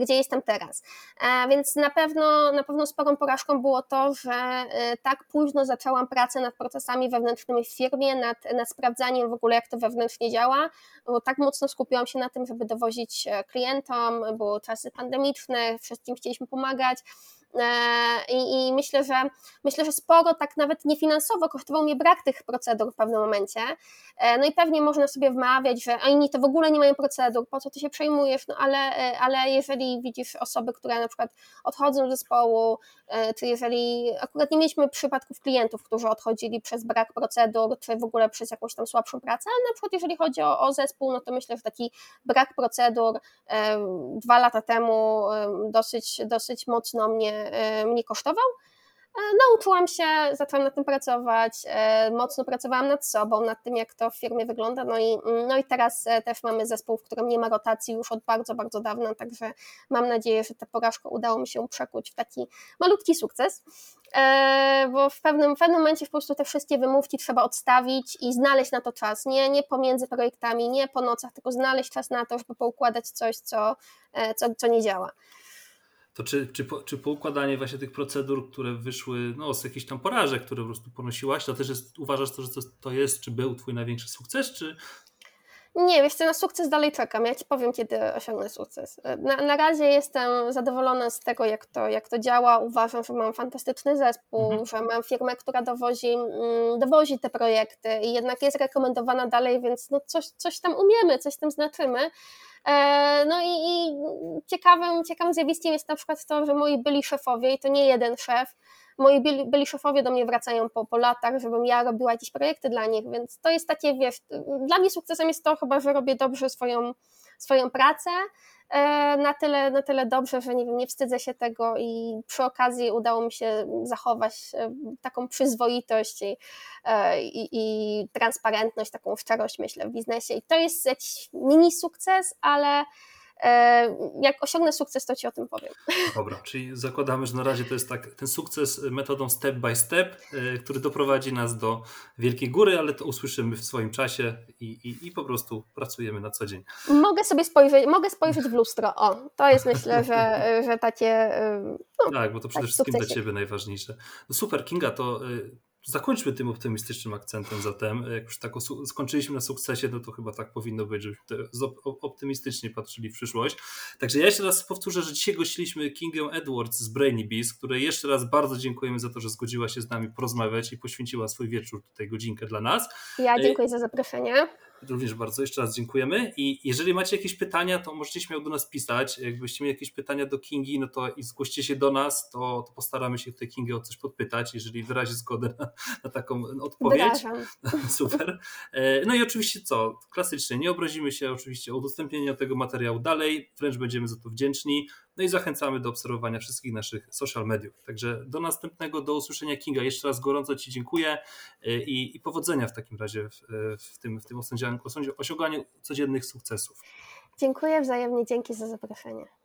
gdzie jestem teraz. E, więc na pewno, na pewno sporą porażką było to, że e, tak późno zaczęłam pracę nad procesami wewnętrznymi w firmie, nad, nad sprawdzaniem w ogóle jak to wewnętrznie działa, bo tak mocno skupiłam się na tym, żeby dowozić e, klientom, były czasy pandemiczne, wszystkim chcieliśmy pomagać. E, I, I myślę, że myślę, że sporo tak nawet niefinansowo kosztował mnie brak tych procedur w pewnym momencie. E, No i pewnie można sobie wmawiać, że inni to w ogóle nie mają procedur, po co ty się przejmujesz, no ale, e, ale jeżeli widzisz osoby, które na przykład odchodzą z zespołu, e, czy jeżeli akurat nie mieliśmy przypadków klientów, którzy odchodzili przez brak procedur, czy w ogóle przez jakąś tam słabszą pracę, ale na przykład jeżeli chodzi o, o zespół, no to myślę, że taki brak procedur e, dwa lata temu e, dosyć, dosyć mocno mnie, e, mnie kosztował. E, Nauczyłam się, zaczęłam nad tym pracować, e, mocno pracowałam nad sobą, nad tym, jak to w firmie wygląda. No i, no i teraz e, też mamy zespół, w którym nie ma rotacji już od bardzo, bardzo dawna, także mam nadzieję, że tę porażkę udało mi się przekuć w taki malutki sukces. E, Bo w pewnym, w pewnym momencie po prostu te wszystkie wymówki trzeba odstawić i znaleźć na to czas. Nie, nie pomiędzy projektami, nie po nocach, tylko znaleźć czas na to, żeby poukładać coś, co, e, co, co nie działa. To czy, czy, po- czy poukładanie właśnie tych procedur, które wyszły no, z jakichś tam porażek, które po prostu ponosiłaś, to też jest, uważasz to, że to, to jest, czy był twój największy sukces, czy Nie, wiesz co, na sukces dalej czekam. Ja ci powiem, kiedy osiągnę sukces. Na, na razie jestem zadowolona z tego, jak to, jak to działa. Uważam, że mam fantastyczny zespół, Mhm. że mam firmę, która dowozi, mm, dowozi te projekty i jednak jest rekomendowana dalej, więc no coś, coś tam umiemy, coś tam znaczymy. E, No i, i ciekawym, ciekawym zjawiskiem jest na przykład to, że moi byli szefowie, i to nie jeden szef, moi byli, byli szefowie do mnie wracają po, po latach, żebym ja robiła jakieś projekty dla nich, więc to jest takie, wiesz, dla mnie sukcesem jest to chyba, że robię dobrze swoją, swoją pracę, e, na tyle, na tyle dobrze, że nie, nie wstydzę się tego i przy okazji udało mi się zachować e, taką przyzwoitość i, e, i, i transparentność, taką szczerość myślę w biznesie. I to jest jakiś mini sukces, ale jak osiągnę sukces, to ci o tym powiem. Dobra, czyli zakładamy, że na razie to jest tak ten sukces metodą step by step, y, który doprowadzi nas do wielkiej góry, ale to usłyszymy w swoim czasie i, i, i po prostu pracujemy na co dzień. Mogę sobie spojrzeć, mogę spojrzeć w lustro. O, to jest myślę, że, że takie. No, Tak, bo to przede tak, wszystkim dla sukcesik. Ciebie najważniejsze. No super, Kinga, to zakończmy tym optymistycznym akcentem zatem. Jak już tak skończyliśmy na sukcesie, no to chyba tak powinno być, żebyśmy optymistycznie patrzyli w przyszłość. Także ja jeszcze raz powtórzę, że dzisiaj gościliśmy Kingę Edwards z Brainy Bees, której jeszcze raz bardzo dziękujemy za to, że zgodziła się z nami porozmawiać i poświęciła swój wieczór, tutaj godzinkę dla nas. Ja dziękuję za zaproszenie. Również bardzo jeszcze raz dziękujemy i jeżeli macie jakieś pytania, to możecie śmiało do nas pisać. Jakbyście mieli jakieś pytania do Kingi, no to i zgłoście się do nas, to, to postaramy się tutaj Kingę o coś podpytać, jeżeli wyrazi zgodę na, na taką odpowiedź. Wyrażam. <laughs> Super. E, No i oczywiście co, klasycznie, nie obrazimy się oczywiście o udostępnienie tego materiału dalej, wręcz będziemy za to wdzięczni. No i zachęcamy do obserwowania wszystkich naszych social mediów. Także do następnego, do usłyszenia Kinga. Jeszcze raz gorąco Ci dziękuję e, i, i powodzenia w takim razie w, e, w tym, w tym osiąganiu, osiąganiu codziennych sukcesów. Dziękuję wzajemnie, dzięki za zaproszenie.